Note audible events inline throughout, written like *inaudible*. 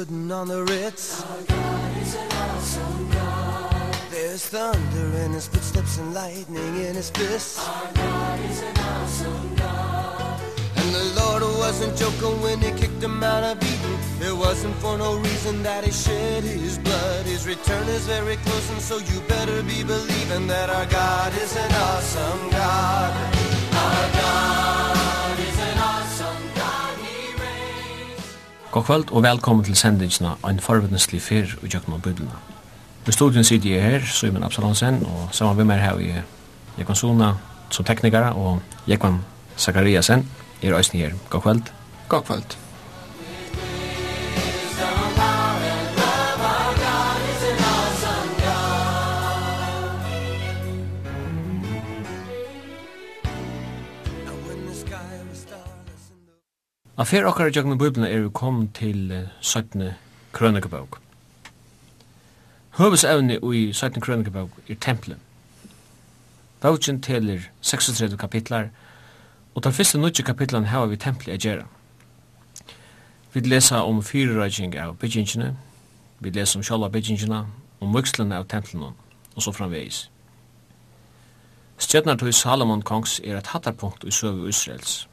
wooden on the Ritz. Our God is an awesome God There's thunder in his footsteps and lightning in his fists Our God is an awesome God And the Lord wasn't joking when he kicked him out of Eden It wasn't for no reason that he shed his blood. His return is very close and so you better be believing That our God is an awesome God. Our God God kvöld og velkommen til sendingsna Ein forvidneslig fyr og jökna og bydlina. I studien sitter jeg her, Søymen Absalonsen, og saman vi mer her i Jekvan Sona som teknikere og Jekvan Zakariasen er òsni her. God kvöld. God kvöld. Av fer okkar i jøgnum Bibelen er vi kom til uh, 17. krønikebøk. Høvesevne i 17. krønikabók er templet. Bøkken telir 36 kapitlar, og tar første nødje kapitlan hava vi templet a gjerra. Vi lesa om fyrirreikning av byggingene, vi lesa om sjálva byggingene, om vøkslene av templene, og så framvegis. Stjøtnar til Salomon kongs er et hattarpunkt i søve Israels.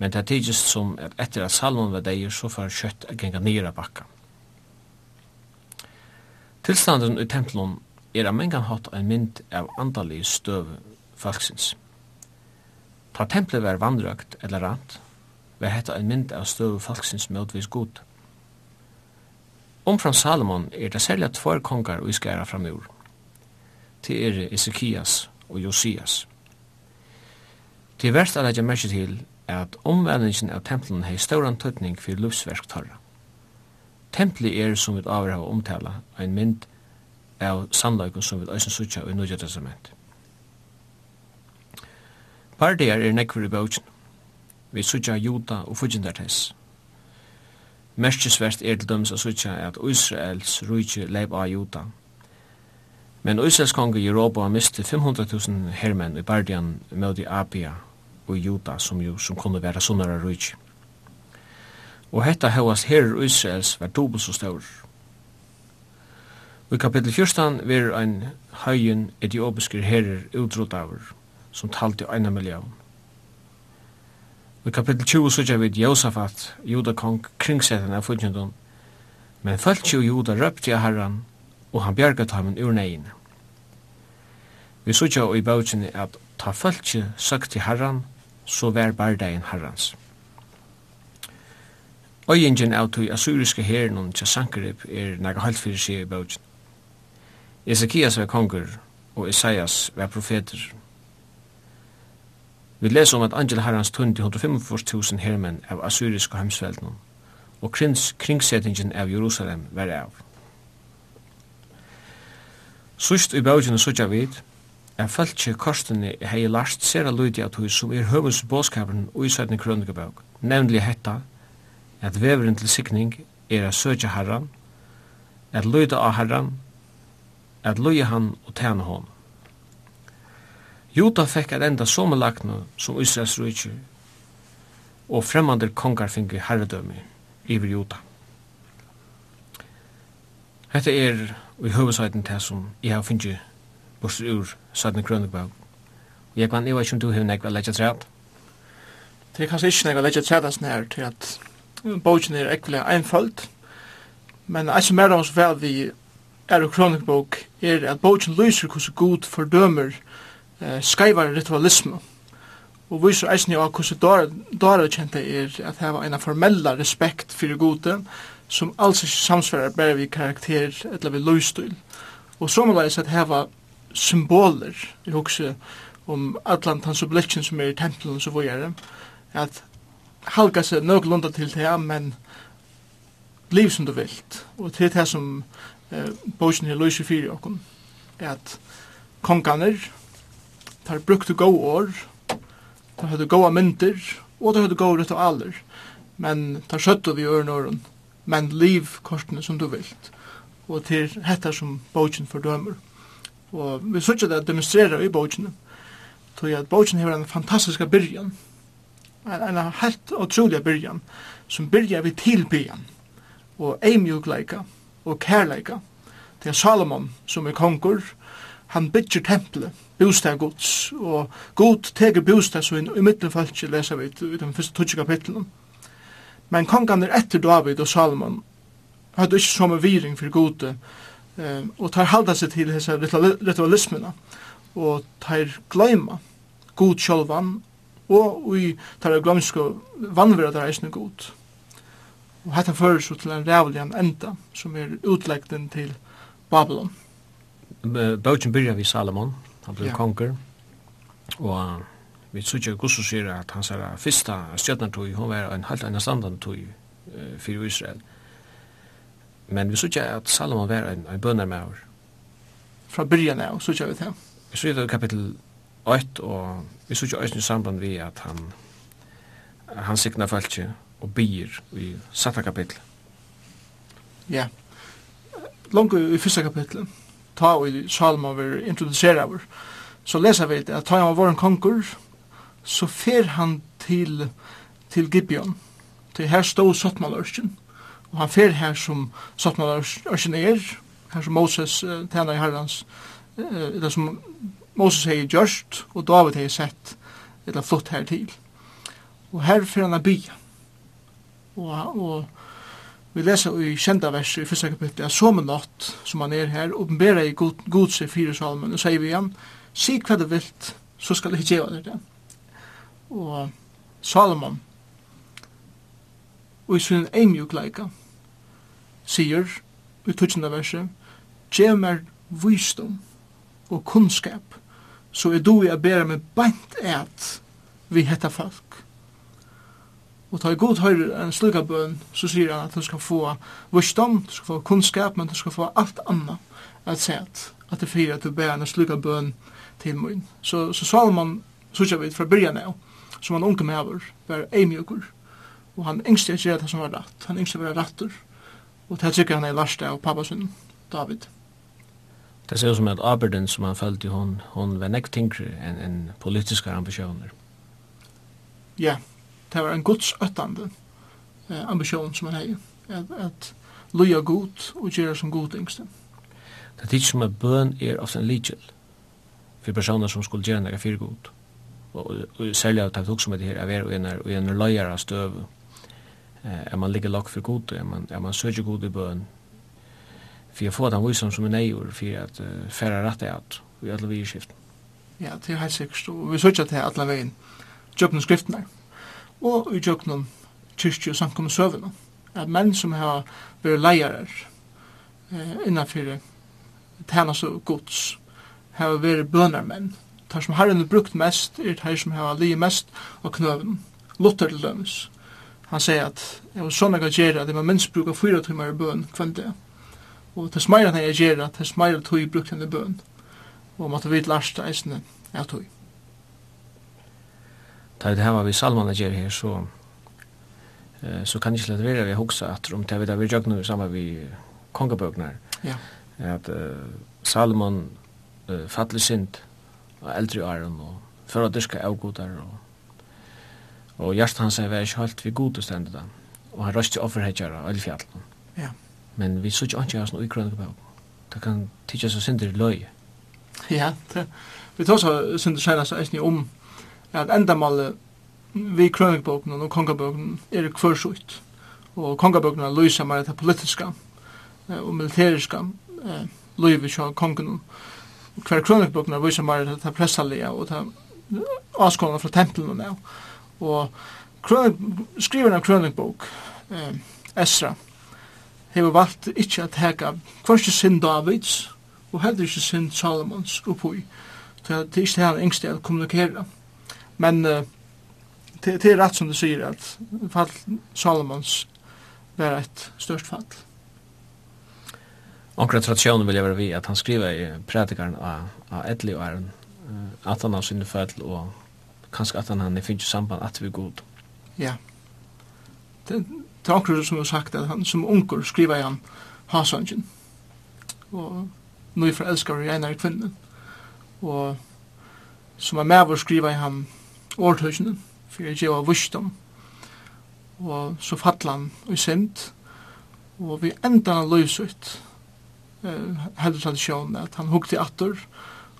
Men det er tidligst som at etter at Salmon var deir, så får kjøtt genga nira bakka. Tilstanden i tempelen er av mengan hatt en mynd av andalig støv falksins. Ta templet var vandrøkt eller rant, var hetta en mynd av støv falksins møtvis god. Omfram Salomon er det særlig tvær kongar og iskæra framur. Til er Ezekias og Josias. Til verst er det merke til at omvendingen av tempelen hei stauran tøtning fyrir lufsverk tarra. Templi er, som vi avir hava omtala, ein mynd av sannløykun som vi æsne sutja i nødja Testament. Partier er nekver i bøtjen. Vi sutja juda og fudjendartes. Merskesvert er til døms a sutja at Israels rujtje leib av juda. Men Israels konge i Europa miste 500.000 hermenn i Bardian mødi Apia og Juda som, jo, som kunne være sunnare rujtje. Og hetta hevast herrer Israels var dobbelt så stor. Og i kapittel 14 ver ein høyen etiopisker herrer utrodavur som talte eina million. Og i kapittel 20 sørger vi Josafat, judakong, kringsetten av fudjendun, men følt jo juda røpte av herran, og han bjergat ham ur negin. Vi og i bautjene at ta følt jo søkt til herran, så vær bardein herrans. Øyingen av tog assyriske herren og Tjasankarib er nega halvt fyrir seg i bøtjen. Ezekias var konger, og Isaias var profeter. Vi leser om at Angel Harrans tundi 145.000 hermen av assyriske heimsveldnum, og krins, kringsetingen av Jerusalem var av. Sust i bøtjen og sutja vidt, at fölkje korstene hei last sera lydig at hos som er høvus båskaperen og isøytne krønnegabøk, nevnlig hetta, at veveren til sikning er a søkja herran, at lyda av herran, at lyja han og tæna hon. Júta fekk at enda som lagnu som Israels rujtjur, og fremmander kongar fingi herredømi iver Júta. Hetta er i høvesøyden til som jeg har finnst bursur ur Sødne Krønnegbøk. Og jeg kan, jeg ikke om du har nekva leggja træt? Det er kanskje ikke nekva leggja træt hans nær til at bogen er ekvile einföld, men jeg som er oss vel vi er og Krønnegbøk er at bogen lyser hvordan god fordømer eh, skaivar ritualisme og viser eisen jo hvordan dara kjente er at heva en formella respekt fyrir gode som alls ikke samsvarar bare vi karakter eller vi løystil. Og så må at heva symboler, jeg husker om allan tans oblekken som er i tempelen så vågjere, at halka seg nøglunda til det, men liv som du vilt, og til det som eh, bosen her løyser fyrir okken, er at konganer, tar brukte gå år, tar høyde gode mynter, og tar høyde gode ritualer, men tar skjøttet vi øren åren, men liv kortene som du vilt, og til hetta som bosen fordømer. Og vi sørger det demonstrera i bókene. Tog at bókene har en fantastisk byrjan. En, en helt utrolig byrjan. Som byrjar vi tilbyan. Og eimjukleika og kærleika. Det er Salomon som er kongur. Han bygger tempelet, bostad gods. Og god teger bostad så i middelfalki leser vi i den første tutsi kapitlen. Men kongan er etter David og Salomon hadde ikke som en viring for gode Um, og tar halda seg til hese ritualismina og tar gløyma god sjálvan og vi tar glømsko vannvera der eisne god. Og hetta fyrir så til en rævlian enda som er utlegden til Babylon. Bøtjen byrja vi Salomon, han ble ja. konger, og vi sutja gussus sier at hans er fyrsta stjøtnartøy, hon var en halvt enn standantøy fyrir Israel. Men vi sykja at Salomon var en, en bønarmaur. Fra byrjan av, sykja vi til. Vi sykja det kapittel 8, og vi sykja øyne i samband vi at han han sikna falskje og byr i satta kapittel. Ja. Longu i fyrsta kapitel, ta og i Salomon vi introducerar vår, så lesa vi at ta han var en konkur, så fer han til til Gibeon, til her stod Sottmalørsken, Og han fer her som Satman Ørsen er, her som Moses uh, tjener i herrens, uh, det som Moses hei gjørst, og David hei sett, eller flott her til. Og her fer han a bya. Og, og vi leser i kjenda vers i første kapitlet, at som en natt som han er her, oppenberer i god, god seg fire salmen, og sier vi igjen, si hva du vilt, så skal jeg gjøre det. Og Salomon, og i sin eimjukleika, sier i tutsjende verset, «Gjev meg visdom og kunnskap, så er du i a bæra med beint et vi hetta folk.» Og ta i god høyre en slukka bøn, så sier han at du skal få visdom, du skal få kunnskap, men du skal få alt anna at se at det fyrir at du bæra en slukka bøn til mun. Så, så Salomon, så sier vi fra byrjan av, som han unge med var, eimjukur, og han yngste ikke det som var rett, han yngste var rattur, Og det tykker han er lærst av pappa sin, David. Det ser ut som at Aberdeen som han følte hon, hon var nekt tingre enn en politiske ambisjoner. Ja, det var en godsøttande eh, ambisjon som han hei, at, at loja god og gjøre som god yngste. Det er ikke som at bøn er ofte en lidgjel for personer som skulle gjøre noe fyrir god. Og, og, og særlig at det er som at det her er og en er løyere støv eh, er man ligger lagt for god, er man, er man søker god i bøn, for jeg får den visom som er neier, for at uh, færre rett er at, vi alle vi skiften. Ja, det er helt sikkert, og vi søker til alle veien, jøkken skriftene, og i jøkken kyrkje og samkomne søvende, at menn som har vært leiere eh, innenfor tænas og gods, har vært bønermenn, tar som herren har brukt mest, er det her som har li mest og knøven, Luther til dømes, han sier at jeg var sånn jeg kan at jeg var minst bruker fyra timer i bøn kvann det. Og til smeir han jeg gjør at til smeir tog brukte henne i bøn. Og måtte vi lærst eisene jeg tog. Da det her var vi salmene gjør her, så så kan ikke lade være vi hoksa at om det vi da vi gjør noe sammen vi kongebøkene Ja. At uh, Salomon uh, fattelig sint og eldre i æren og for å dyrke avgodar og Og hjertet hans er ikke helt vi god til stendet da. Og han røst til offerhetjere av alle. Ja. Men vi så ikke ikke hans noe i krønnebøk. Det kan tidsja så synder løy. Ja, det, vi tar så synder senast eisni om at endamålet vi krønnebøkene og kongabøkene er kvørsut. Og kongabøkene løyser mer det politiska og militæriska eh, løyve av kongen. Hver er løyser mer det pressalige og det avskående fra tempelen og det. Og skriver av krønningbok, eh, Esra, hefur valgt ikkje at heka kvarski sinn Davids og heller ikkje sinn Salomons uppoi. Det er ikkje det yngste at kommunikera. Men eh, det er rett som du sier at fall Salomons var et størst fall. Onkra tradisjonen vil jeg være vi at han skriver i predikaren av, av Edli og Æren, at han har sinne fødel og kanskje at han er finnes samband at vi er god. Ja. Det, det er akkurat som har sagt at han som unger skriver han Hasangen og nu fra elskar i einar kvinnen og som er med å skriva i ham årtøysene for jeg gjør vursdom og så fattler han i synd. Og vi enda han løs ut. Eh, heldig tradisjonen at han hukte atter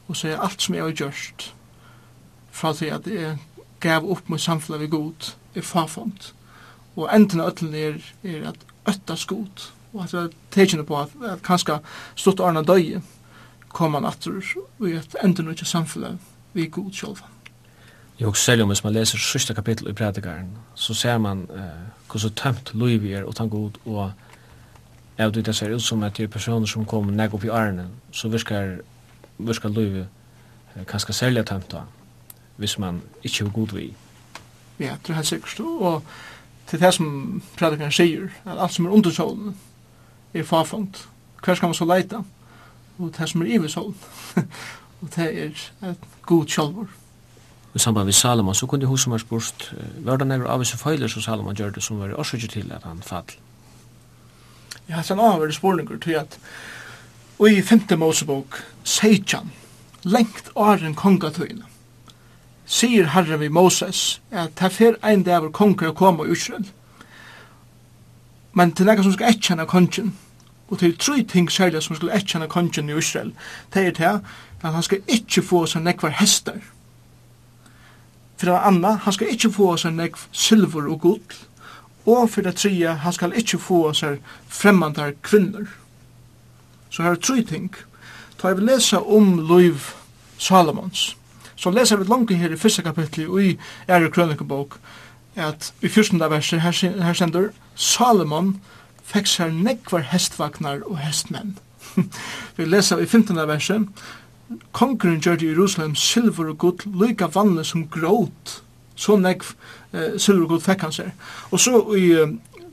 og sier alt som jeg har gjørst fra til at jeg gav opp mot samfunnet vi god i farfond. Og enden av øtlen er, er at øtta skot, og at jeg tekjene på at, at kanskje stått Arna døye kom han atter og et enden av samfunnet vi god Jeg Jo, selv om hvis man leser sørste kapittel i Predikaren, så ser man eh, hvordan tømt Louis er er utan god, og jeg vet det ser ut som at de personer som kom nek opp i Arne, så virker, virker Louis eh, kanskje særlig tømt da hvis man ikke er god vi. Ja, det er helt sikkert. Og til det som predikeren sier, at alt som er under solen er farfangt. Hver skal man så leita? Og det som er iver solen. *laughs* og det er et god kjolvor. I samband med Salomon, så kunne hos som har spurt, var det never av seg feiler som Salomon gjør det, som var årsøkje til at han fall? Ja, det er en avhverdig spurninger til at og i 5. Mosebok, Seitjan, lengt åren kongatøyene, sier Herre vi Moses at det fer ein dag hvor konger å komme i Israel. Men til nekka som skal etkjenne kongen, og til tre ting særlig som skal etkjenne kongen i Israel, det er til at han skal ikke få seg nekvar hester. For det andre, han skal ikke få seg nekv silver og gull, og for det tredje, han skal ikke få seg fremmandar kvinner. Så her er tre ting. Da jeg vil lese om Løyv Salomons, så leser vi langt her i første kapitlet i Ære Krønikebok, at i 14. verset her, her sender Salomon fikk seg nekvar hestvagnar og hestmenn. *laughs* vi leser i 15. verset, Kongren gjør i Jerusalem silver og gud lyka vannet som gråt, så nekv eh, silver og gud fikk han seg. Og så i eh,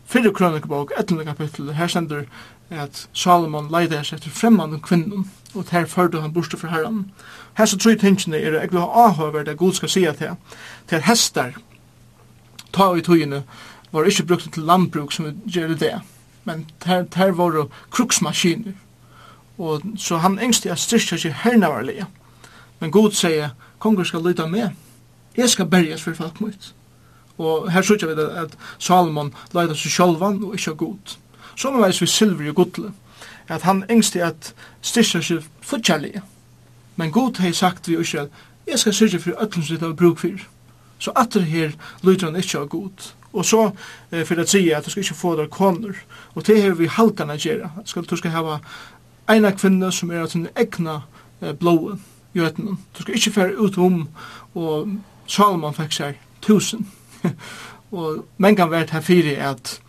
fyrre krønikebok, 11. kapittel, her sender at Salomon leide seg etter fremmande kvinnen, og der førte han borste for herren. Hesse tre tingene er jeg vil ha avhøver det god skal si til, til hester, ta i togene, var ikke brukt til landbruk som gjør det, men der, der var det kruksmaskiner, og så han engste at styrkja seg hernavarlige. Men god sier, konger skal lyda med, jeg skal berges for folk mot. Og her sykja vi det at Salomon leida seg sjolvan og ikke god som er vi silver og gudle, at han engste at styrkja seg futjalige. Men god hei sagt vi Israel, jeg skal syrja for öllum sitt av bruk fyrir. Så atter her lyder han ikkje av god. Og så eh, fyrir at sige at du skal ikkje få der koner. og det her vi halkan at gjerra. Du skal hava eina kvinne som er av sin egna eh, blåa jötnen. Du skal ikkje fære ut om, og Salomon fikk seg tusen. *laughs* og mengan vært her fyrir at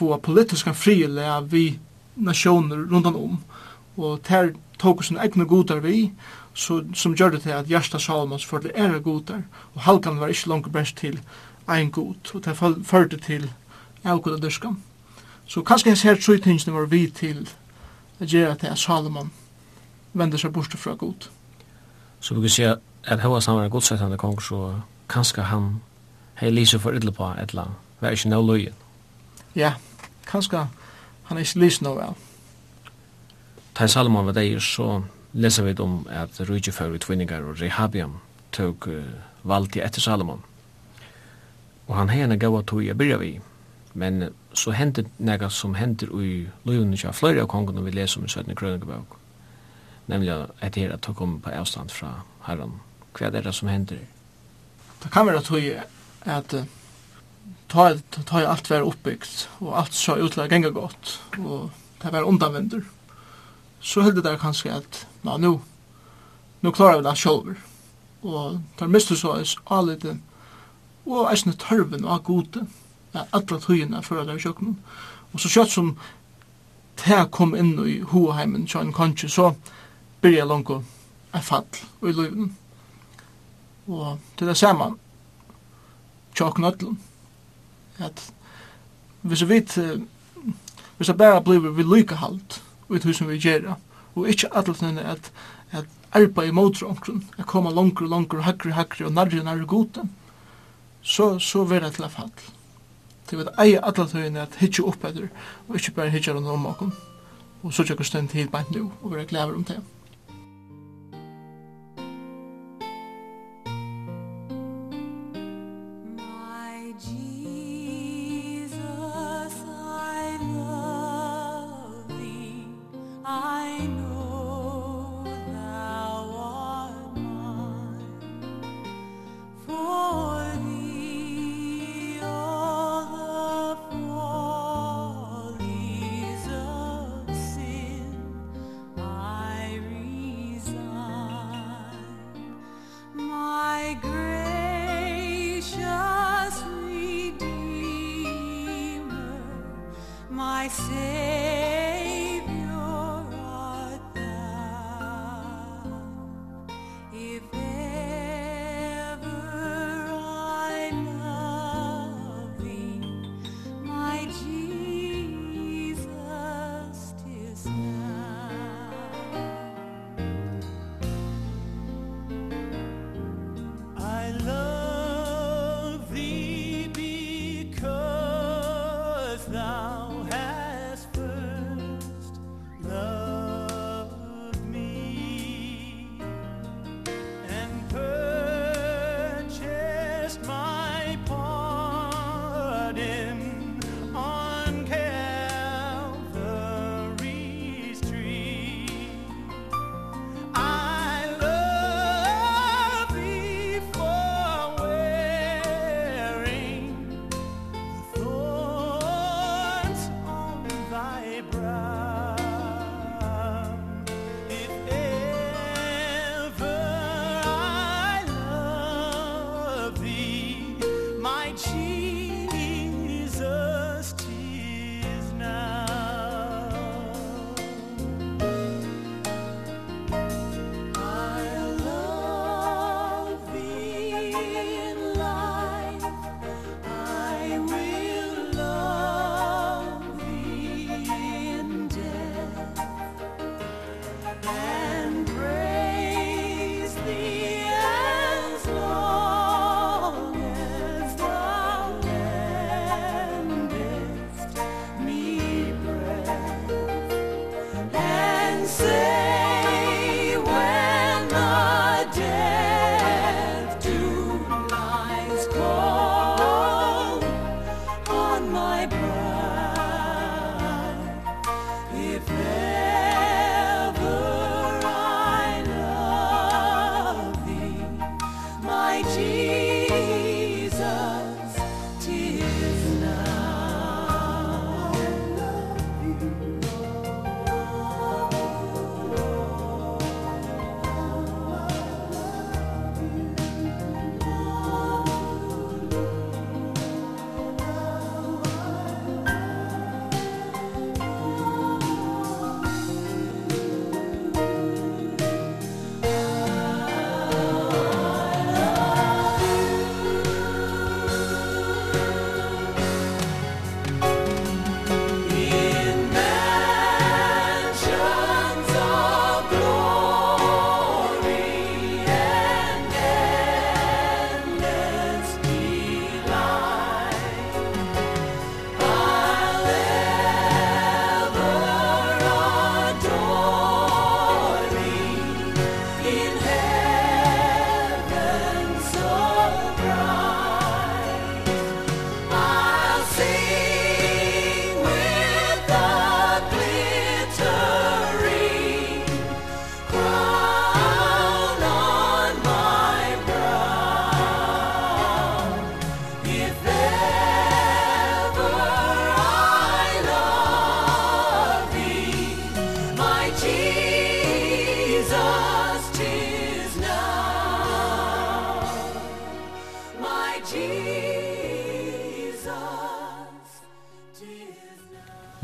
få politiska friläge vi nationer runt om. Och där tog sin egna godar vi så, som gjorde det att Gjersta Salmons förde era godar. Och halkan var inte långt bäst till en god. Och det förde till avgoda dyrskan. Så kanske hans här tror jag var vi till att göra det att Salomon vände sig bort från god. Så vi kan säga att hos han var en godsättande kong så kanske han hej lyser för ytterligare på ett land. Det var inte någon Ja, kanskje han er ikke lyst nå vel. Ta i Salomon var deg, så leser vi om at Rujefør i Tvinningar og Rehabiam tog uh, valgt etter Salomon. Og han henne gav tog jeg byrja vi. Men så hentet nega som henter i løyvene av fløyre av kongen og vi leser om i 17. krønikebøk. Nemlig at det her at tog kom på avstand fra herren. Hva er det som henter? Det kan være at tog at uh, ta, ta, ta alt var oppbyggt, og alt så ut til å godt, og det var undanvendur. Så heldig det kanskje at, na, nu, nu klarar vi det sjolver. Og der mistet så er aliten, og eisne tørven og gode, ja, alla tøyene for at det sjøkkenen. Og så kjøtt som det kom inn i hoheimen, så en kanskje, så byrja langt en fall i løyven. Og til det samme, tjåknøtlen, at hvis vi hvis det bare blir vi lykke halt og i tusen vi gjør og ikke alle atletene at at arpa i motor at koma langur, langur, hakri, hakri og nærri, nærri gode så, så vil det til af fall til at eie atletene at hitje opp etter og ikke bare hitje rundt om okon og så tjekker stund til bant nu og vera glæver om det I say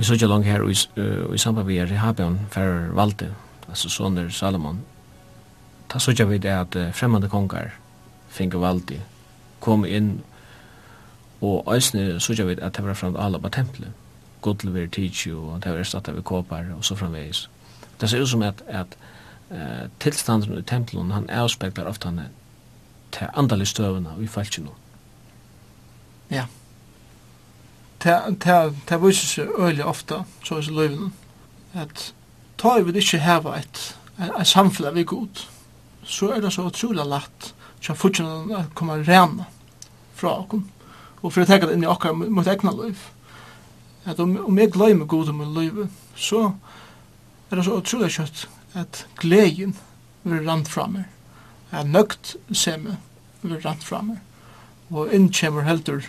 så ikke langt her og i samband med Rehabion for valde, altså soner Salomon, da så ikke vi det at fremmede konger finner valde, kom inn og øsne så ikke vi at det var framt alle på tempelet, god til å være tidsi og det var erstattet ved kåpar og så framveis. Det ser ut som at, at uh, tilstanden i tempelen, han avspekler ofte han til andalig støvende og i falskjennom. Ja. Yeah ta viser seg øyelig ofte, så er det at ta vi vil ikke heve et, et samfunn vi god, så er det så utrolig lett til fortsatt å komme rene fra oss, og for å tenke det inn i okkar mot egna liv. At om, om jeg glemmer god om livet, så er det så utrolig kjøtt at gleden vil rand fra meg, nøgt seme vil rand fra og inn innkjemmer heldur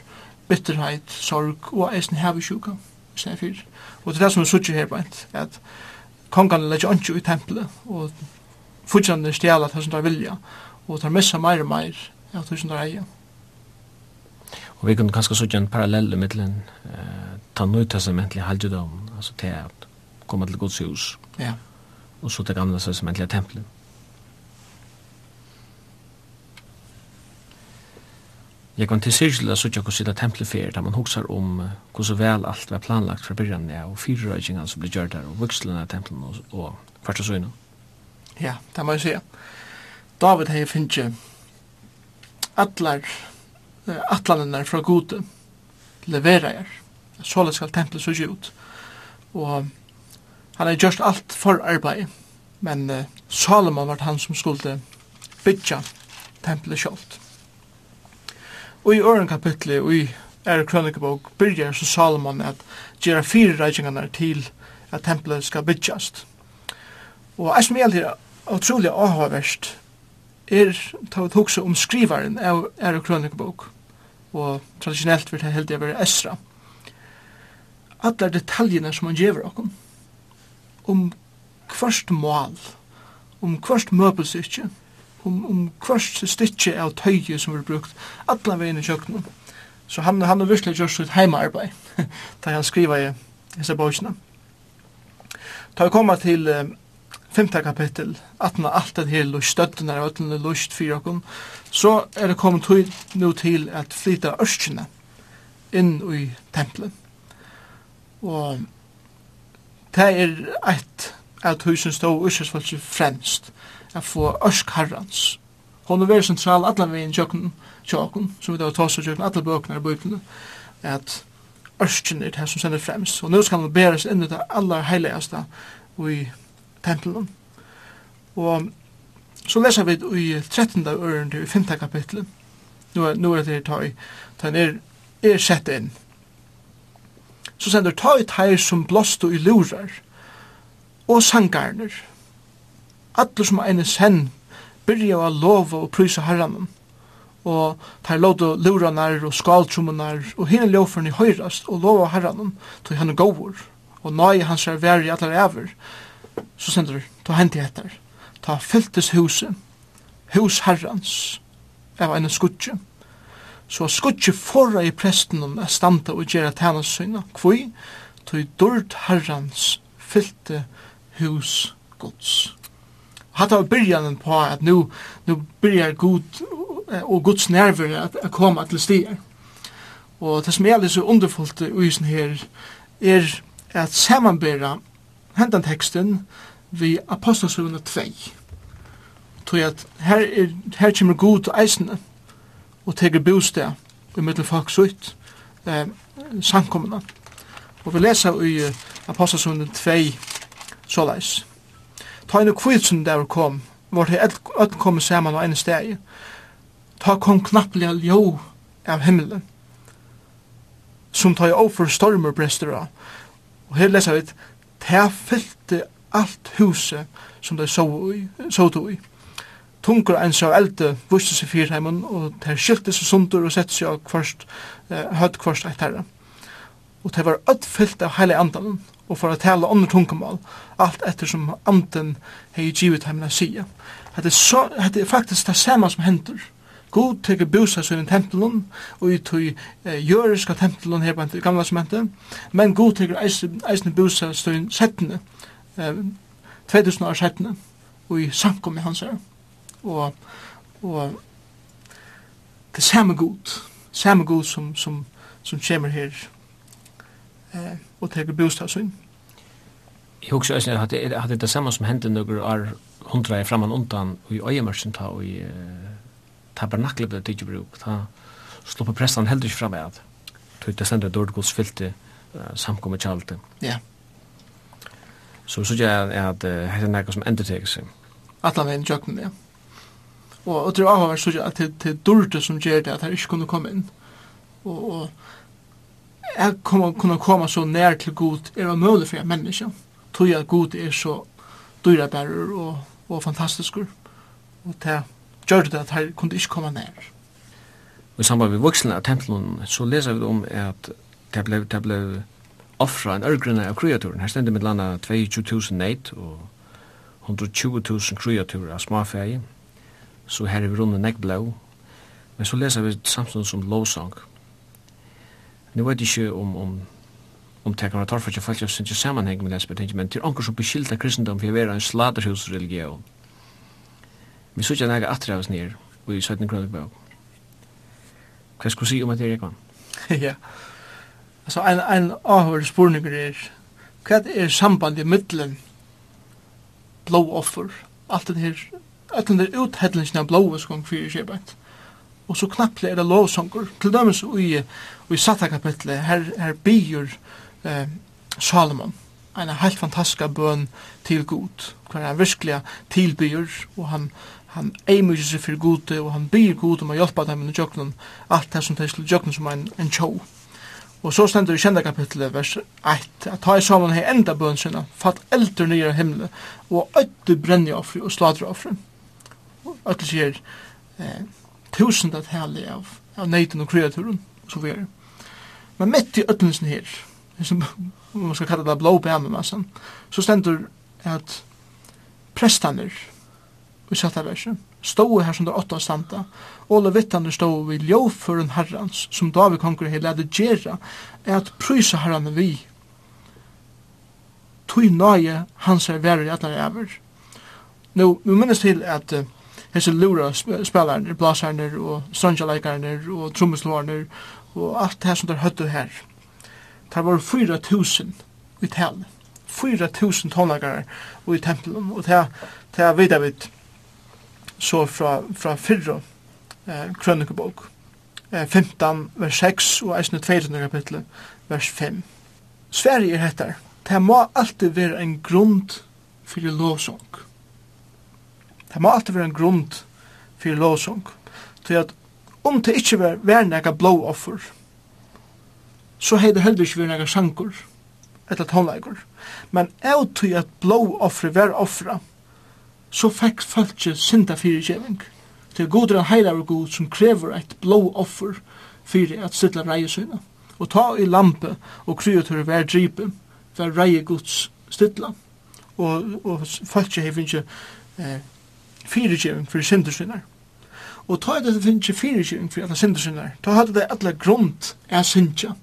bitterheit, sorg og eisen hevesjuka i stedet for. Og det er det som er suttje her beint, at kongan legger ikke i tempelet, og fortsatt stjela det som de vilja, og tar missa meir og meir av det som de eier. Og vi kunne kanskje suttje en parallell i middelen, eh, ta nøytestamentlig halvdjudom, altså til at komme til Guds hus, ja. og så til gamle testamentlige tempelet. Jeg kan til syrkjelig at sutja hvordan tempelet fyrir, da man hoksar om hvordan vel alt var planlagt fra byrjan, ja, og fyrrøykingan som ble gjørt der, og vukslene av tempelen og, og kvart og søgna. Ja, det må jeg si. David hei finnje atlar, atlanenar fra gode levera er. Såle skal tempelet sutja ut. Og han har gjort alt for arbeid, men uh, Salomon var han som skulle bytja tempelet sjoldt. Og i øren kapitlet, og i er krønikebok, byrjar så Salomon at gjøre fire reikingarna til at tempelet skal byggjast. Og jeg som gjelder utrolig avhåverst, er ta tavet hoksa om skrivaren av er krønikebok, og traditionellt vil det heldig være Esra. Alle detaljene som han gjever okkom, om kvart mål, om kvart møbelstyrkje, om, om kvørst stitje av tøye som var brukt alla veien i kjøkkenen. Så han, han har virkelig gjort sitt heimaarbeid da *laughs* han skriva i disse bøkene. Da vi kommer til eh, 5. kapittel, 18 av alt det her lust, støtten er ødlende lust for okken, så er det kommet til, nå til at flyta ørskene inn i tempelet. Og det er et av tusen stå ursesfolk fremst at få ørsk herrans. Hon er veldig sentral allan vegin tjokken, tjokken, som vi da tås og tjokken, alla bøkene er bøkene, at ørsken er det som sender fremst. Og nå skal man bæres inn i det aller heiligeste i tempelen. Og så leser vi i 13. øren til 5. kapitlet. Nå er, nå er det ta i, ta er, er sett inn. Så sender ta i teir som blåst og i lurar, og sangarner, Alle som ene sen byrja å lova og prysa herranen. Og tar låta luranar og skaltrumunar og hinne ljóferne høyrast og lova herranen til han er gåvor. Og nøye hans er veri allar ever. Så sender ta hendi etter. Ta fyltes huset, hus herrans, av ene skutje. Så skutje forra i presten om er standa og gjerra tænas syna. kvui, tog dord herrans fyllte hus gods hatt av byrjanen på at nu, nu byrjar god og gods nerver at, at koma til stier. Og det som er så underfullt i isen her er at samanbera hendan teksten vi apostelsøvende 2. Tog at her, er, her kommer god til eisene og teger bostad i mittel folk sutt eh, samkommende. Og vi leser i apostelsøvende 2 såleis. Ta en kvitsen der kom, var det alt kom saman á ein steg. Ta kom knapplega ljó av himmelen, som ta i over stormer brester av. Og her lesa vi, ta fyllte alt huset som de så to i. Tungur eins av elde vuste seg fyrheimen, og ter skilte seg sundur og sette seg av kvart, høyt kvart eit herre. Og det var öll fyllt av heile andanen, og for å tale andre tungumal, alt etter som anden hei givet heim la sia. Det er faktisk det samme som hender. God teker bosa seg i tempelen, og i tog eh, jøriska tempelen her på en gamla som henter, men god teker eisne bosa seg i settene, eh, 2000 år settene, og i samkommet hans her. Og, og det samme god, samme god som, som, som kommer her, eh, og teker bostadssyn. Jeg husker også at det er det samme som hendte noen år hundra er framan undan og i øyemørsen ta og i tabernaklet ble tidlig bruk. Ta slå på prestan heller ikke fram med at det sender dårdgods fylte samkommet kjalte. Ja. Så så jeg at det er noe som endeteker seg. Alla veien jøkken, ja. Og, og det er avhåver så at det er dårdet som gjør det at han ikke kunne komme inn. Og, og jeg komme, kunne komme så nær til god er det mulig for en menneske. Tog at god er så dyrabærer og, og fantastisk. Og det gjør det at han kunne ikke komme nær. Og i samband med voksne av tempelen så leser vi om at det ble, det ble offra en ørgrunne av kreaturen. Her stender med landa 22.000 neit og 120.000 kreaturer av småfeie. Så her er vi rundt nekk blå. Men så leser vi samstånd som lovsang. Nu vet ikke om, om om det kan være torfer til folk som ikke sammenheng med det, men til anker som beskylda kristendom for å være en sladerhusreligion. Vi sier ikke noe atre av oss nere, og i 17 kroner bøk. Hva skal du si om at det, er ikke ja, altså en, en avhør spurninger er, hva er sambandet mittelen blå offer, alt den her, alt den der uthedlingen av blå skong fyrir kjebakt, og så knapple er det lovsonger. Til dømes i, i satta kapitlet, her, her byr eh, Salomon, en helt fantastisk bøn til Gud, hver han virkelig tilbyr, og han, han eimer seg for Gud, og han byr Gud om å hjelpe dem i jøkkenen, alt det som det er jøkkenen som en, en tjov. Og så stender i kjenda kapitlet, vers 1, at ta i sammen hei enda bøn sinna, fatt eldre nye himmelen, og ødde brennja offre og sladra offre. Og sier, eh, tusen at helle av, av neiten og kreaturen, og så videre. Men mitt i øtlensen her, som man skal kalla det blå bæmen, så stendur at prestaner i satta versen, stod her som det åtta standa, og levittaner stod vi ljåføren herrans, som David konger hei leder gjerra, er at prysa herrane vi, tui nøye hans er verre i atler ever. Nå, vi minnes til at uh, hese lura spelarnir, blasarnir og strandjaleikarnir og trommeslåarnir og alt det som der høttu her. Det var 4000 i tal. 4000 tonlagar og i tempelen og det er vidar vidt så fra, fra fyrra eh, krønikebok. Eh, 15 vers 6 og eisne 2 kapitlet vers 5. Sverige hettar. det må alltid være en grund fyrir lovsong Det må alltid være en grund for lovsång. Til at om det ikke var, var nega blåoffer, så hei det heller ikke vært nega sankur, eller tonleikur. Men av til at blåoffer var offra, så fikk folk synda fyrirgjeving. Det er god en heilaver god som krever et blåoffer fyrir at sittla reie syna. Og ta i lampe og kreatur hver dripe, hver reie gods stilla. Og, og folk hei finnes eh, fyrirgeving fyrir syndersynar. Og ta at det finnes fyrirgeving fyrir alla syndersynar, ta hadde det alla grunt er syndja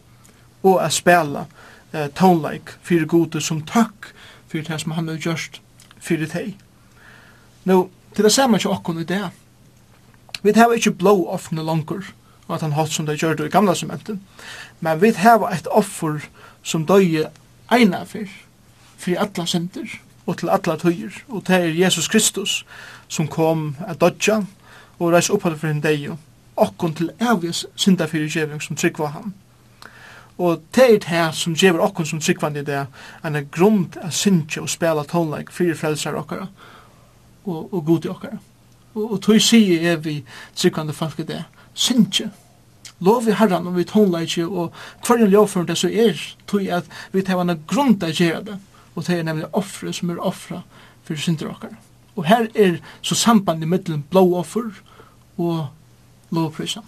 og er spela eh, tonelike fyrir gode som takk fyrir det som han har gjort fyrir teg. Nå, til det samme ikke okkon i det. Vi tar ikke blå offne langer, og at han hatt som det gjør det i gamla sementen, men vi tar et offer som døye eina fyr, fyrir alla sender, og til alla tøyer, og det er Jesus Kristus, som kom a dodja og reis opphaldet for en deg okkon til evig synda fyrir gjeving som tryggva han. Og det er det som gjevir okkon som tryggvandi det en grund av syndja og spela tonleik fyrir frelsar okkara og, og god i okkara. Og, og tog sier er vi tryggvandi folk i det syndja lov i herran og vi tonleik og hverjan lovføren det så er tog at vi tar en grund av gjevir det og det er nemlig offre som er offra fyrir synder okkara. Og her er så samband i middelen blåoffer og lovprisen.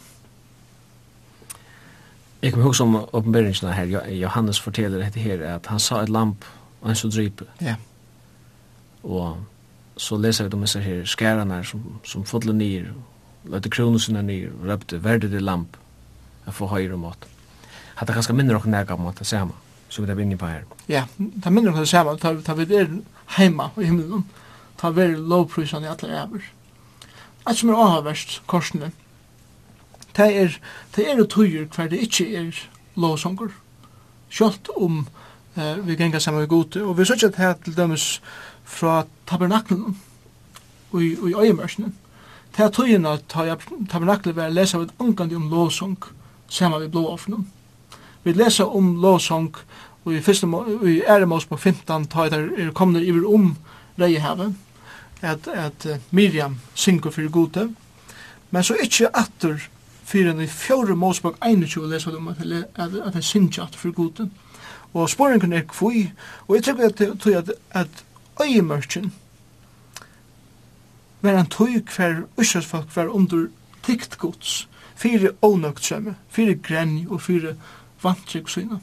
Jeg kommer huske om oppenberingsene her, Johannes forteller dette her, at han sa et lamp og en så drype. Ja. Og så leser vi de disse her skærene som, som fodler ned, løte kronosene ned, og røpte, verdet i lamp, jeg får høyre måte. Hadde ganske mindre og nærke om at det samme, som vi er inne på her. Ja, det er mindre om det samme, vi er hjemme i himmelen, ta ver lovprysan i allar ever. Alt som er avhverst korsene, det er, det er tøyer hver det ikke er lovsonger. Sjølt om eh, vi gengar saman vi gode, og vi sørger det her til dømes fra tabernaklen og i, i øyemørsene. Det er tøyene at tabernaklen var lesa ved angandi om lovsang saman vi blåoffnen. Vi lesa om lovsang og i, første, i æremås på 15 tar er komne iver om reihavet, at, at Miriam synger fyrir gode, men så ikkje atter fyrir enn i fjore målsbok 21 leser du at, at han synger atter fyrir gode. Og sporingen er kvui, og jeg tror at, at, at øyemørkjen var en tøy hver uskjøsfolk var under tikt gods, fyrir ånøkt sømme, fyrir grenj og fyrir vantrygg syna.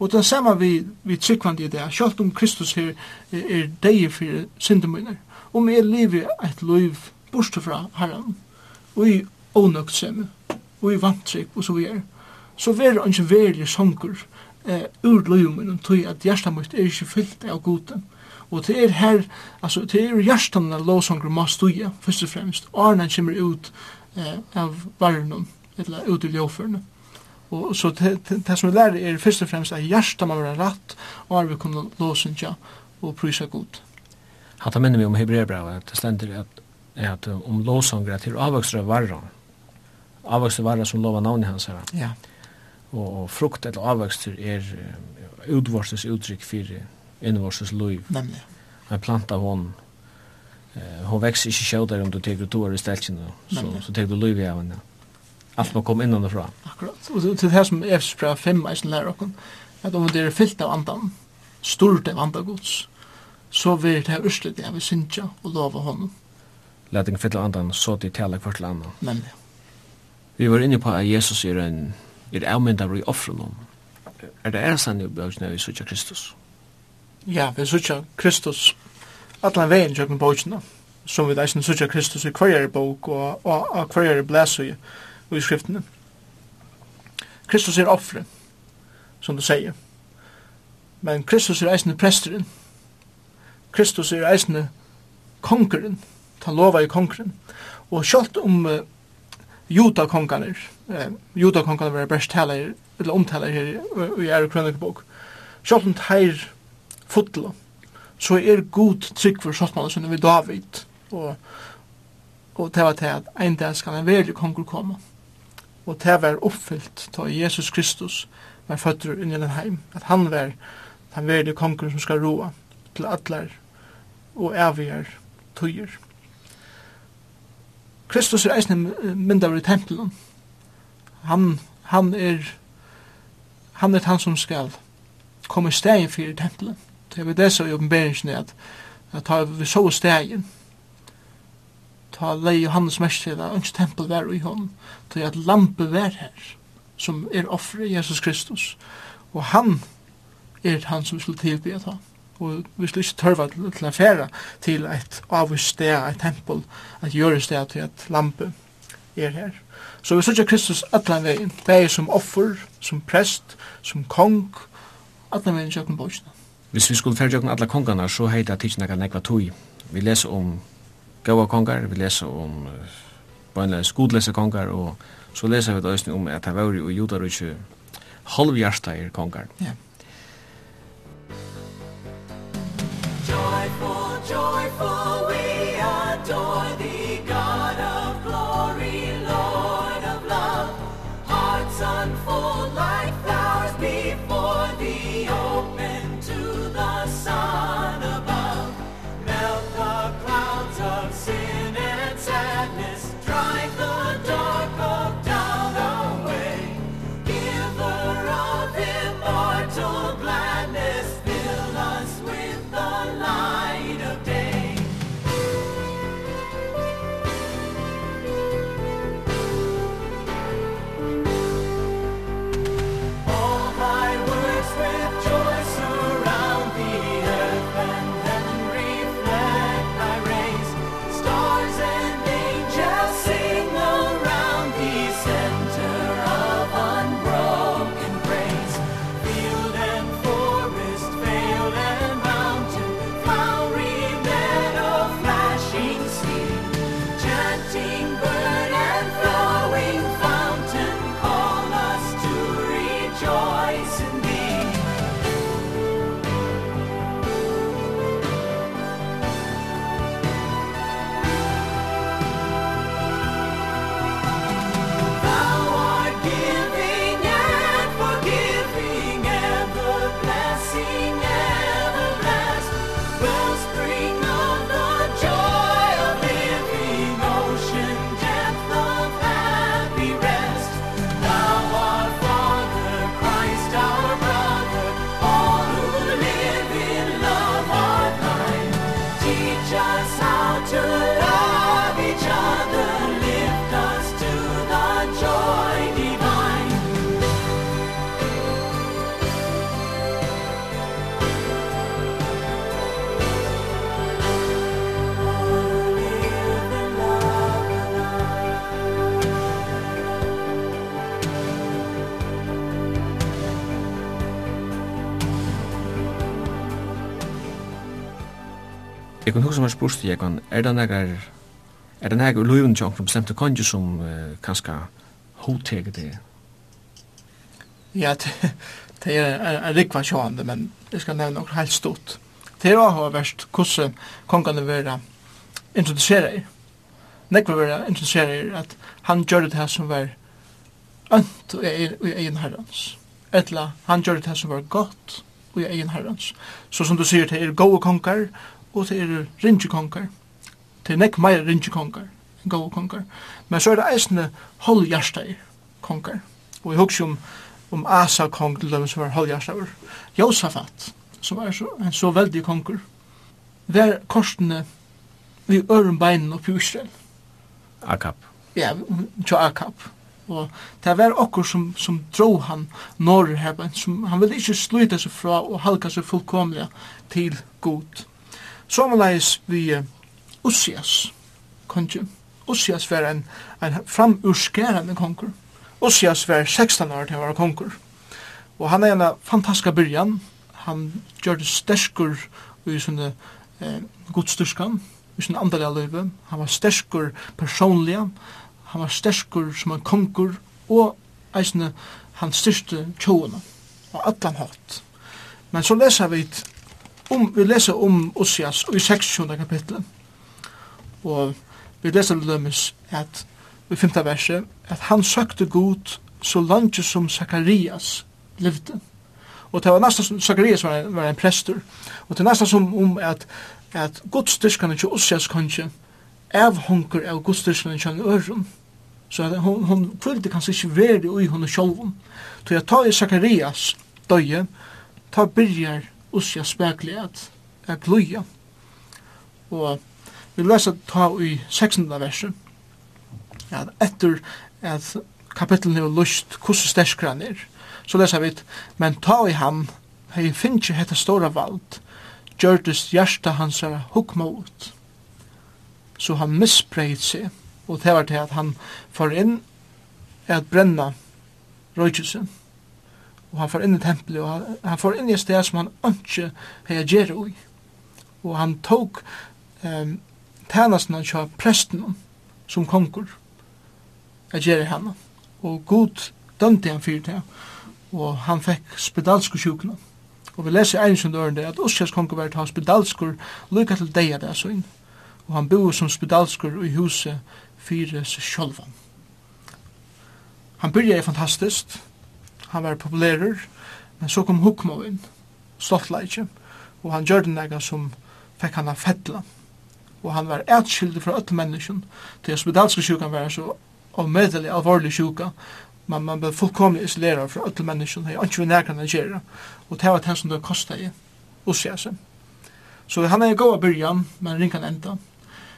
Og den samme vi, vi tryggvandi i det, sjalt om Kristus her er, er deg fyrir syndemøyner, om jeg lever et liv bortsett fra herren, og i ånøkt ånøgtsemme, og i vantrykk, og så videre, så vil han ikke være sanger eh, ur løymen, tog at hjertet mitt er ikke fyllt av gode. Og det er her, altså, det er hjertet av lovsanger må støye, først og fremst, og han kommer ut eh, av verden, eller ut i ljøførene. Og så det, det, det som vi lærer er først og fremst at hjertet må være rett, og er vi kunne låse og prysa godt han tar minne mig om Hebreerbrevet, det stender at, at om lovsångare till avvuxra varran, avvuxra varran som lovar navnet hans her, Ja. Og, og frukt eller avvuxter er utvorses uttrykk for innvorses liv. Nemlig. En planta hon, eh, hon växer ikke sjødare om du teker år i stelkene, så, så teker du liv i henne. Alt må komme innanifra. Akkurat. Og til det som som Efesbrev 5 eisen lærer okken, at om det er fyllt av andan, stort av andan gods, så vil det her østlet det vi synsja og lova honom. Læting fylla andan, så de tala kvart til andan. Nemlig. Vi var inne på at Jesus er en er avmyndar i offrenom. Er det æresan i bøkene vi sutja Kristus? Ja, vi sutja Kristus allan vegin tjøkken bøkene som vi deisen sutja Kristus i kvarjere bok og, og, og kvarjere blæsøy i skriftene. Kristus er offren, som du sier. Men Kristus er eisen presteren, Kristus er eisne kongren, ta lova i kongren. Og sjalt om uh, judakonganer, uh, judakonganer var best taler, eller omtaler her i, i Ære Krønnekebok, sjalt om teir fotla, så er god trygg for sjalt som vi David, og, og det var til at en dag skal en verlig konkur komme. Og det var oppfyllt til Jesus Kristus var føtter inn i den heim, at han var den verlig konkur som skal roa til atler og avgjør tøyer. Kristus er eisne myndaver i tempelen. Han, han er han er han som skal komme i stegen for tempelen. Det er det som er oppenberingen at at ta vi så stegen ta lei Johannes mest til at ønsk tempel var i hånd til at lampe var her som er offre Jesus Kristus og han er han som skulle tilbe at han og vi skulle ikke tørva til å fære til et avvist sted, et tempel, et gjøre sted til et lampe er her. Så vi sørger Kristus allan veien, det er som offer, som prest, som kong, allan veien kjøkken bøysna. Hvis vi skulle fære kjøkken alla kongene, så hei det tidsna kan nekva tog. Vi leser om gaua kongar, vi leser om bøynlega skodlese kongar, og så leser vi det om at det var jo judar og ikke halvhjertar kongar. Ja. Yeah. Christ in. Jeg kan huske meg spørst, jeg kan, er det nægger, er det nægger løyven tjong som bestemte kanskje som uh, kanskje hovedteget det? Ja, det, er en rikva sjående, men jeg skal nevne noe helt stort. Det er også verst hvordan kongene vil introdusere i. Nekva vil være introdusere i at han gjør det her som var ønt og i egen herrens. Etla, han gjør det her som var godt og i egen herrens. Så som du sier, det er gode konger, og det er rinjekonger. Det er nekk meir rinjekonger, gode konger. Men så er det eisne holdhjersteg konger. Og jeg husker om, om Asa kong til dem som var holdhjerstegur. Josafat, som var så, en så veldig konger, var korsene vi øren beinen oppi Israel. Akap. Ja, tja Akap. Og det var okkur som, som dro han norr her, som han ville ikke sluta seg fra og halka seg fullkomlega til god. Sommerleis vi uh, Ussias kongen. Ussias var en, en framurskærende konger. Ussias var 16 år til å være konger. Og han er en fantastisk byrjan. Han gjør det sterskur i sånne eh, godstyrskan, i sånne andalega løyve. Han var sterskur personlig, Han var sterskur som en konger. Og eisne han styrste tjoene. Og atlan hatt. Men så leser vi om, vi leser om Osias i 26. kapitlet. Og vi leser lømmes at i 5. verset, at han søkte god så langt som Zakarias levde. Og det var nesten, som Zakarias var en, var en prester, og det var nesten som om at, at godstyrkene til Osias kanskje avhunker av godstyrkene til øren. Så at hon, hon kvilde kanskje ikke være i henne sjolven. Så jeg tar i Zakarias døye, tar byrjar usja spekli at at gluja. Og vi lesa ta i 16. verset at etter at kapitlen er lust kussu sterskran er, så lesa vi men ta i han hei finnje hetta stora vald gjørtist hjärsta hans er hukmot så han misbreit seg og det var til at han får inn at brenna røykjelse og han får inn i tempelet, og han, han får inn i et sted som han ikke reagerer ui. Og han tok um, tænasten han kjør presten som konkur, reagerer henne, og god dømte han fyrt det, og han fikk spedalske sjukene. Og vi leser i som døren det, at Oskars konkur var til spedalskur, lykka til deia det så inn, og han bor som spedalskur i huset fyrir seg sjolvan. Han byrja er fantastiskt, han var populærer, men så kom Hukmo inn, stoltleikje, og han gjør den som fikk han av fettla, og han var etskyldig fra öll menneskjen, til hospitalske sjukan var så avmedelig alvorlig sjuka, men man ble fullkomlig isoleret fra öll menneskjen, hei ikke vi nærkene gjerra, og det var det som det kostet i Ossiasen. Så han er god byrjan, men ringan enda.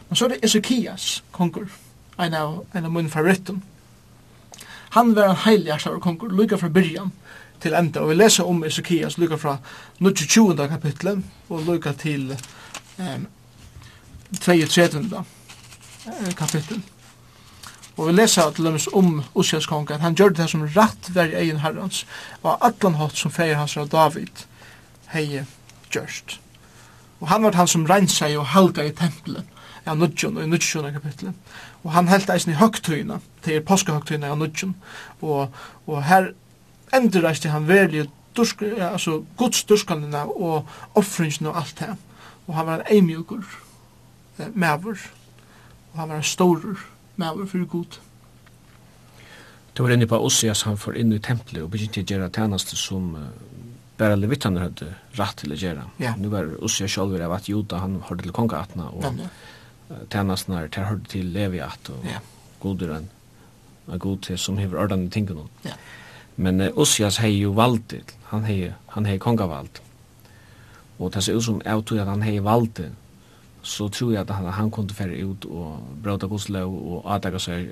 Men så er det Ezekias, kongur, en av, en av min favoritten, Han var en heilig konkur, lukka fra byrjan til enda. Og vi leser om Ezekias lukka fra 22. kapitlet og lukka til um, 32. kapitlet. Og vi leser til dem om Usias kongen, han gjør det som rett var i egen herrens, og atlan hatt som feir hans av David hei gjørst. Og han var han som rensa i og halda i tempelet, ja, nudjon og i nudjon kapitlet. Og han heldt eisen i høgtøyna, det er påskehøgtiden av Nudgen, og, og her endreiste han veldig dursk, altså Guds durskanina og offringen og alt det. Og han var en eimjugur eh, maver, og han var en storur maver fyrir god. Du var inne på Ossias, han får inn i tempelet og begynte å gjøre tjeneste som uh, bare levittaner hadde rett til å gjøre. Ja. Nu var Ossias selv av at Juda, han hørte til kongeatna, og ja, ja. tjenestene her, der hørte til Leviat, og ja. goderen en god til som hever ordene tingene. Ja. Men uh, Ossias hei jo valgt han hei, han hei kongavald. Og det ser ut som jeg tror at han hei valgt så tror jeg at han, han kunne fære ut og bråta godslov og avdaga seg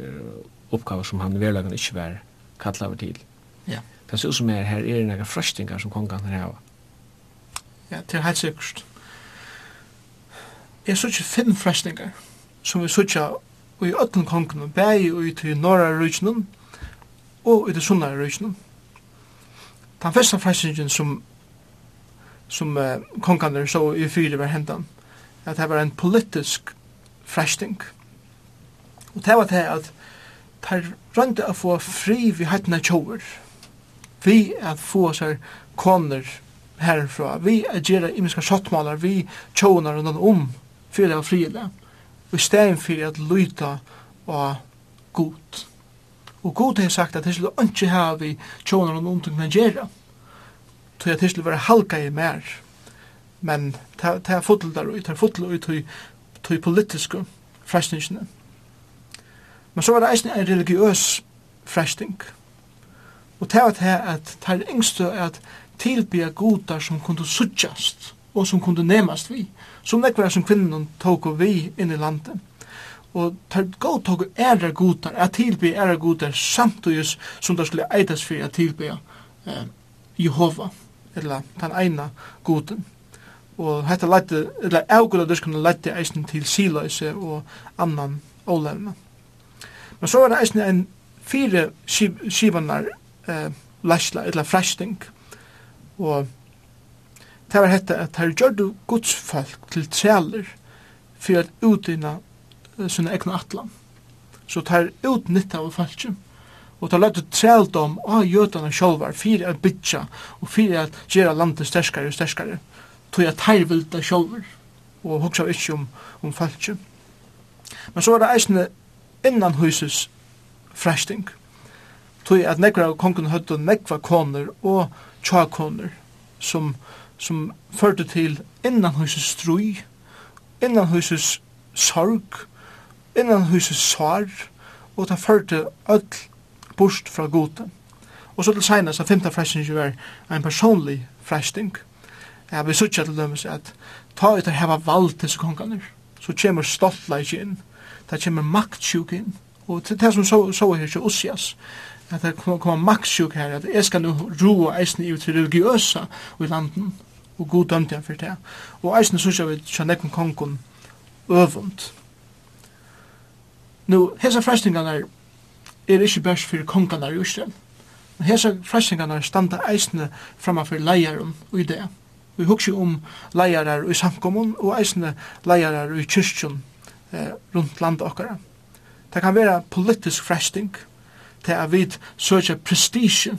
oppgaver som han i verlagen ikke var kattla over til. Ja. Det ser ut som er her er nega frøstingar som kongan her hava. Ja, det er helt sikkert. Jeg synes ikke fem frøstingar som vi synes og i ötlun kongnum, bægi og i til norra rujtnum og i til sunna rujtnum. Den første fræsingen som, som uh, konganer så i fyri var hendan, at det var en politisk fræsting. Og det var det at tar rønda å få fri vi hattna tjóur, vi at få seg koner herfra, vi at gjerra imiska sottmalar, vi tjónar rundan om, fyrir av friile i stedet for at lyta og god. Og god har sagt at det skulle ikke ha vi tjoner og noen ting å gjøre. Så det skulle være halka i mer. Men det er fotel der ut, det er fotel ut i politiske frestningene. Men så var det eisen en religiøs fresting. Og det var det at det er yngste at tilbya godar som kunne suttjast og som kunne nemast vi som nekvar som kvinnen tog vi inn i landet. Og tar god tog ære godar, at tilby ære godar samtugis som det skulle eitas for at tilby eh, Jehova, eller den eina goden. Og hetta lette, eller avgudar der skulle lette eisen til siløyse og annan ålevna. Men så var det eisen en fire skivanar eh, lasla, eller fresting, og det var hette at her gjør du godsfolk til trealer for at utdyna uh, sine egna atlan. Så det er utnytta av falskjum. Og det er løyde trældom av jødana sjolvar fyrir at bytja og fyrir at gjera landet sterskare og sterskare. Tog at her vilda og hugsa ikkje om, om falskjum. Men så var det eisne innan huses fræsting. Tog at nekra av kongen høyde nekva koner og tja koner som som førte til innan innanhuses strøy, innanhuses sorg, innan innanhuses sår, og det førte öll bort fra gode. Og så til senast, at femte fresting var en personlig fresting. Jeg vil sutja til dømes at ta ut og heva vald til konganer, så kommer stoltleik inn, det kommer maktsjuk inn, og til det som så, så her til Ossias, at det kommer maktsjuk her, at jeg skal nu roa eisen i til religiøsa i landen, og god dømte han for det. Og eisen sørger vi til nekven kongen øvund. Nå, hese frestingene er ikke bærs for kongene i Israel. Men hese fræstingarna standa eisene framme for leieren i det. Vi husker om leiere i samkommun og eisene leiere i kyrkjen eh, rundt landet okkara. Det kan være politisk fresting til at vi søker prestige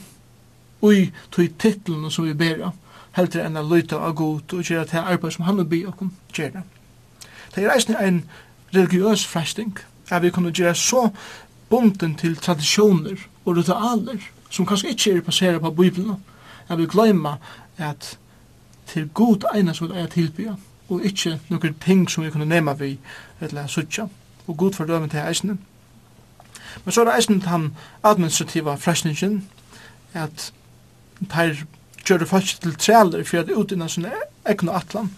i tog titlen som vi ber om heldur enn a luta av god og gjerra til arbeid som han vil by okkom gjerra. Det er eisne en religiøs fresting, at vi kunne gjerra så bunden til tradisjoner og ritualer som kanskje ikke er passera på Bibelen, at vi gløyma at til god eina som vi er tilbya og ikkje noen ting som vi kunne nema vi eller suttja, og god fordøven til eisne. Men så er det til han administrativa frestingen, at teir gjør folk til trealer for at utdina sånne egna atlan.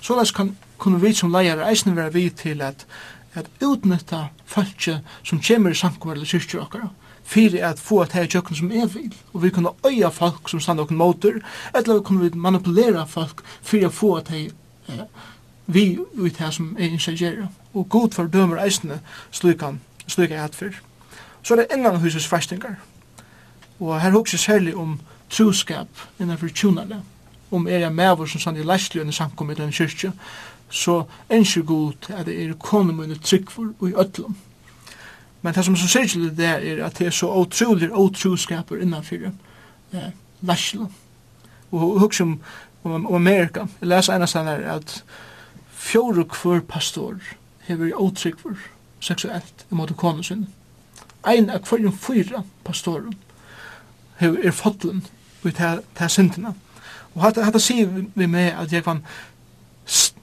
Så det kan kunne vi som leier eisen være vi til at, at utnytta folk som kommer i samkommer eller kyrkjer okkar fyrir at få at hei tjøkken som er vil, og vi kunne øya folk som standa okken motor, eller vi kunne manipulera folk fyrir at få at hei eh, vi ut her som er insagjera. og god for dømer eisne slukan, slukan jeg hatt fyr. Så er det engan husets fastingar, og her hukse særlig om truskap innanfor tjunale, Om er jeg med som sann i læstløyne samkommet i den kyrkja, så ønsker god at det er komin mine tryggfor og i ötlom. Men det som er så sikkert det er at det er så utrolig utroskaper innanfor eh, læstløyne. Og hugsa om, om, om Amerika, jeg leser en er at fjóru kvör pastor hefur utrolig seksuelt i måte konu sin. Ein av hverjum fyra pastorum hefur er fotlen i ta syndene. Og hatt hatt sier vi med at jeg kan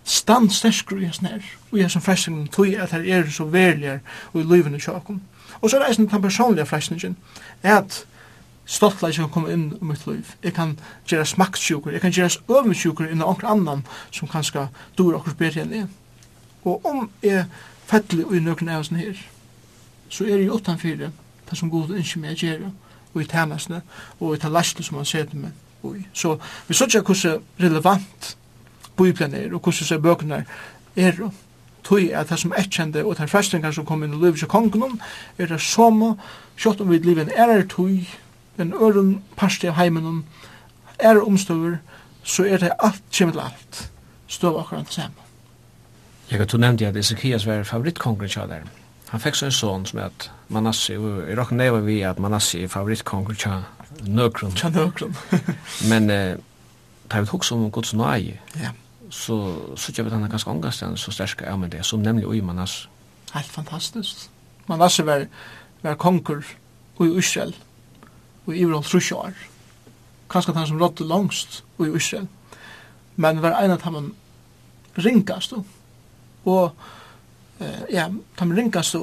stand sterskur i hans nær, og jeg som frestingen tog at her er så verligere og i livene tjokken. Og så er det den personlige frestingen, at stoltleik kan komme inn i mitt liv. Jeg kan gjøre smaktsjukur, jeg kan gjøre øvnsjukur inn i onker annan som kanska dur okkur bedre enn jeg. Og om jeg fettelig og i nøkken av her, så er jeg utanfyrir det som god ønsker meg å gjøre, og i tænastene og i talasle som han setter med. Så vi så ikke hvordan relevant Bibelen er og hvordan så bøkene er og tui at det som er etkjende og den frestingar som kom inn i livet til kongen er det som kjøtt om vi livet er er tui en øren parste av heimen er omstøver så er det alt kjem til alt støv akkurat samme Jeg kan to nevnte at Ezekias var favorittkongen kjaderen han fikk så en son som at Manassi, og jeg råkker neva vi at Manassi er favorittkonger tja nøkron. Tja nøkron. *laughs* Men eh, det er vi tok som gods nøye, ja. så sykja vi at han er ganske ångast så stersk er med det, som nemlig ui Manassi. Helt fantastisk. Manassi var, var konger ui Israel, ui Ivrol Trusjar, kanskje han som rådde langst ui Israel, men var en av dem ringast, og, og eh, ja, de ringaste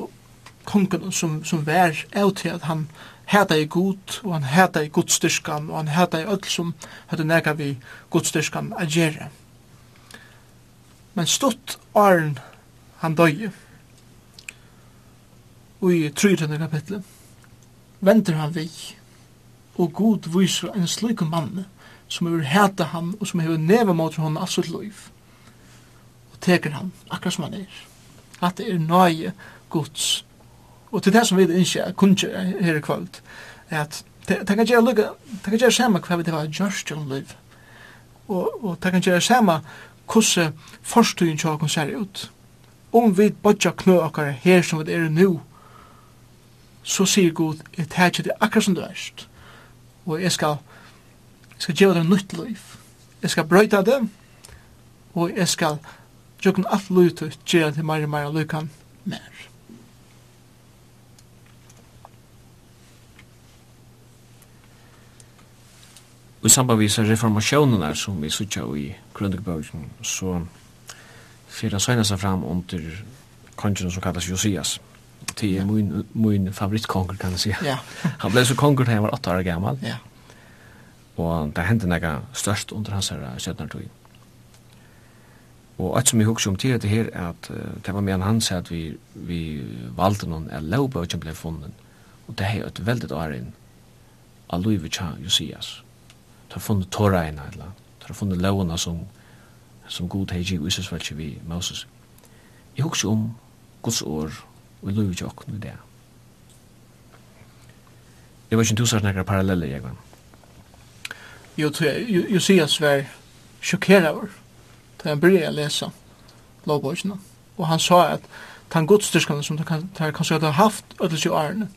kongen som, som var av til at han hæta i god, og han hæta i godstyrskan, og han hæta i öll som hætta nega vi godstyrskan a gjerra. Men stutt arn han døye, og i tryrende kapitlet, venter han vi, og god viser en slik mann som hefur hæta han, og som hefur neve mot hon assut loiv, og teker han, akkurat som han er at det er nøye gods. Og til det som vi ikke er kunnskjer her i kvöld, er at det kan gjøre lukka, det kan gjøre samme hva vi det var gjørst jo liv. Og og det kan gjøre samme hvordan forstøyen tjokken ser ut. Om vi bodja knø okkar her som vi er nu, så sier Gud, jeg tar ikke det akkurat som du erst. Og jeg skal, jeg skal gjøre det nytt liv. Jeg skal brøyta det, og jeg skal Jokken alt lute gjør til meir og meir lukan mer. Og i samband med reformasjonerna som vi sutja i Grøndekbøkken, så fyrir han søgna seg fram under kongen som kallas Josias. Det er min, min favorittkonger, kan jeg si. Ja. han ble så konger da han var åtta år gammal. Ja. Og det hendte nega størst under hans her i 17. Og alt som vi husker om til det her, at uh, det var med han sier at vi, vi valgte noen er lovbøkken ble funnet. Og det er et veldig år av Louis Vuitton, Josias. Det har funnet tårene, eller det har funnet lovene som, som god har gitt uses vel vi, Moses. Jeg husker om Guds år og Louis Vuitton i det. Jeg var ikke en tusen snakker paralleller, jeg var. Jo, Josias var sjokkerer over da han började läsa lovbojkina. Og han sa at den godstyrskene som de kanskje hadde haft ödel i årene,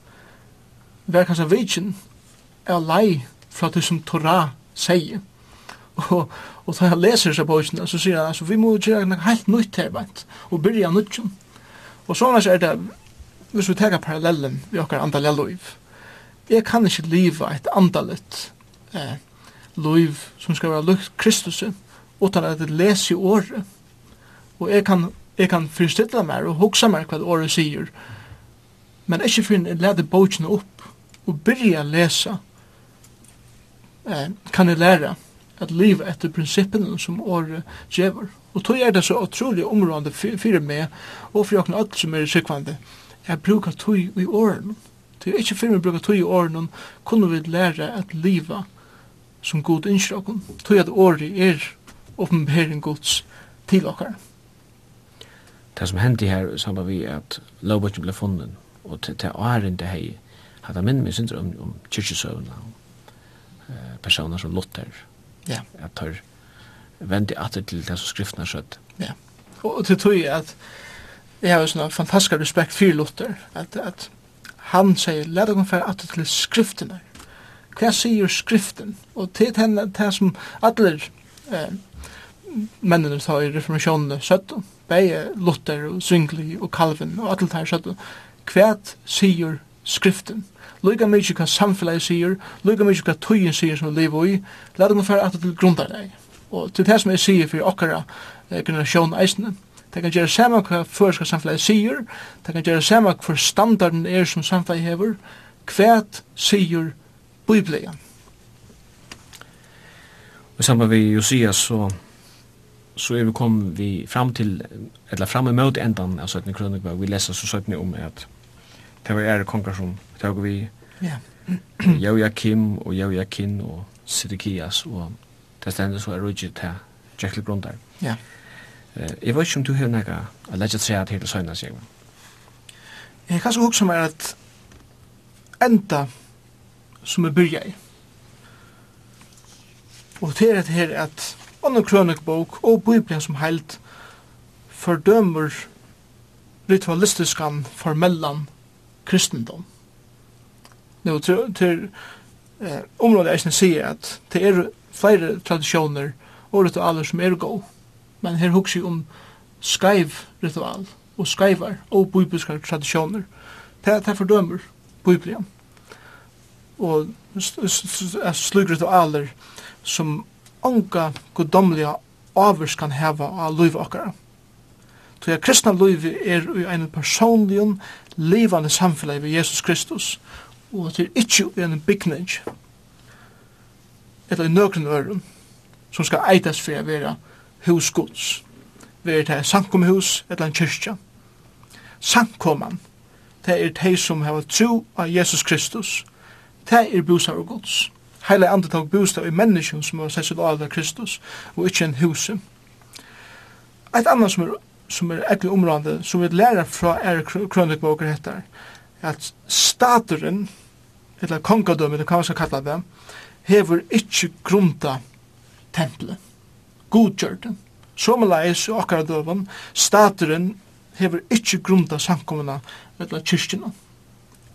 var kanskje vidgen er lei fra det som Torah sier. Og, og da han leser seg bojkina, så sier han, altså, vi må gjøre noe helt nytt her, vant, og byrja nytt. Og sånn er det, hvis vi tar parallellen vi okkar andalja liv, jeg kan ikke liva et andalet eh, liv som skal være lukt Kristus, utan at jeg leser året. Og jeg kan, jeg kan forstille meg og hukse meg hva året sier. Men ikke for jeg leder bøkene opp og begynner å lese eh, kan jeg lære at livet etter prinsippene som året gjør. Og tog er det så utrolig områdende for meg og for åkne alt som er sikkvande. Jeg bruker tog i årene. Det er ikke for meg bruker tog i årene kunne vi lære at livet som god innskjøkken. Tog at året er oppenbering gods til okkar. Det som hendte her samband vi at lovbøkken ble funnet, og til det åren det hei, hadde minn min synder om, om kyrkjesøvna, personer som Luther, ja. at tar vendi atter til det som skriftene skjøtt. Ja, og til tog at jeg har sånn fantastisk respekt for Luther, at, at han sier, let dere fære atter til skriftene. Hva sier skriften? Og til henne, det som alle eh, mennene som i reformasjonen søtt, begge Luther og Zwingli og Calvin og alle her søtt, kvært sier skriften. Lika mykje hva samfellet sier, lika mykje hva tøyen sier som vi lever i, la dem fære at til grunnar deg. Og til det som jeg sier for okkara eh, generasjon eisene, det kan gjøre samme hva føreska samfellet sier, det kan gjøre samme hva standarden er som samfellet hever, kvært sier Bibelen. Og sammen med Josias så så er vi kom vi fram til eller fram emot endan av 17 kronikva vi lesa så 17 om at det var ære konger som tog vi ja. Joachim og Joachim og Sidikias og det stendet så er rujit til Jekyll Grundar ja. Eh, jeg vet ikke om du har nekka a leggja at hele søgna seg Jeg kan så hugsa meg at enda som er byrja i og til at her at og en og Bibelen som heilt fordømer ritualistiskan formellan kristendom. Nå, til, til eh, området jeg sier at det er flere tradisjoner og ritualer som er god, men her hukser om skreiv ritual og skreivar og bibliske tradisjoner. Det, det fordømer Bibelen. Og slik ritualer som onga gudomliga avurs kan heva av liv okkara. Så ja, kristna liv er i en personlig livande samfunn ved Jesus Kristus, og at det er ikkje i en bygning, eller i nøkren øren, som skal eitas for å være husgods, være det sankomhus eller en kyrkja. Sankoman, det er det som har tro av Jesus Kristus, det er bosar og gods heile andre tog bostad i menneskjen som har sett av Kristus, og ikkje en huse. Eit annan som er, som er eklig område, som vi lærer fra er krønvikboker heter, at staturen, eller kongadømmet, eller hva man skal kalla det, hever ikkje grunta tempelet, godgjørten. Som er leis i okkar døven, staturen hever ikkje grunta samkommuna, eller kyrkjene.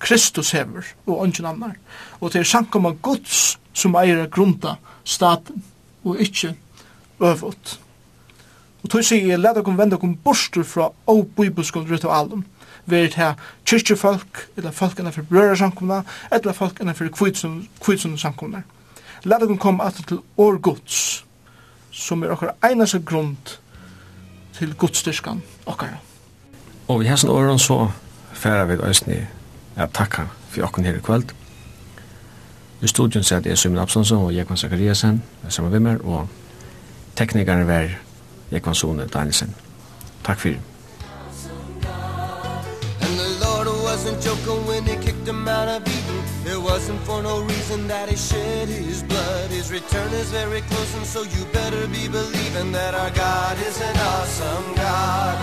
Kristus hever, og ungen annar. Og det er sankomma Guds som eier grunda staten, og ikkje øvut. Og tog sier jeg, let dere vende dere borster fra og bibelskål ritualen, ved det her kyrkjefolk, eller folk innenfor brøresamkomna, eller folk innenfor kvitsunde samkomna. Let dere komme at til år Guds, som er okkar einaste grund til Guds styrkan okkar. Og vi har sånn åren så færa vi øyne at takka for okken her i kvöld. I studion sett er Simon Absonsson og Jekvann Zakariasen, saman vimmer, og teknikaren var Jekvann Sone Danielsen. Takk fyrir. And the Lord wasn't joking when he kicked him out of Eden It wasn't for no reason that he shed his blood His return is very close and so you better be believing That our God is an awesome God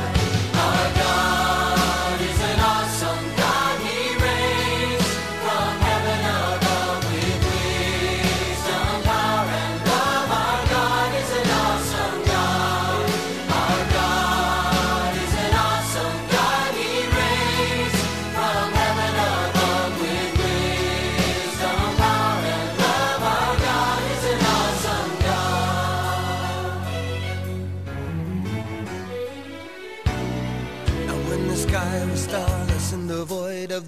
Our God is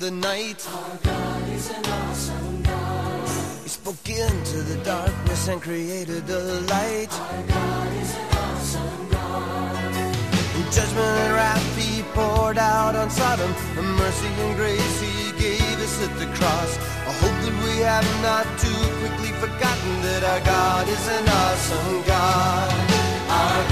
the night. Our God is an awesome God He spoke into the darkness and created the light. Our God is an awesome God In Judgment and wrath He poured out on Sodom. The mercy and grace He gave us at the cross. A hope that we have not too quickly forgotten That our God is an awesome God. Our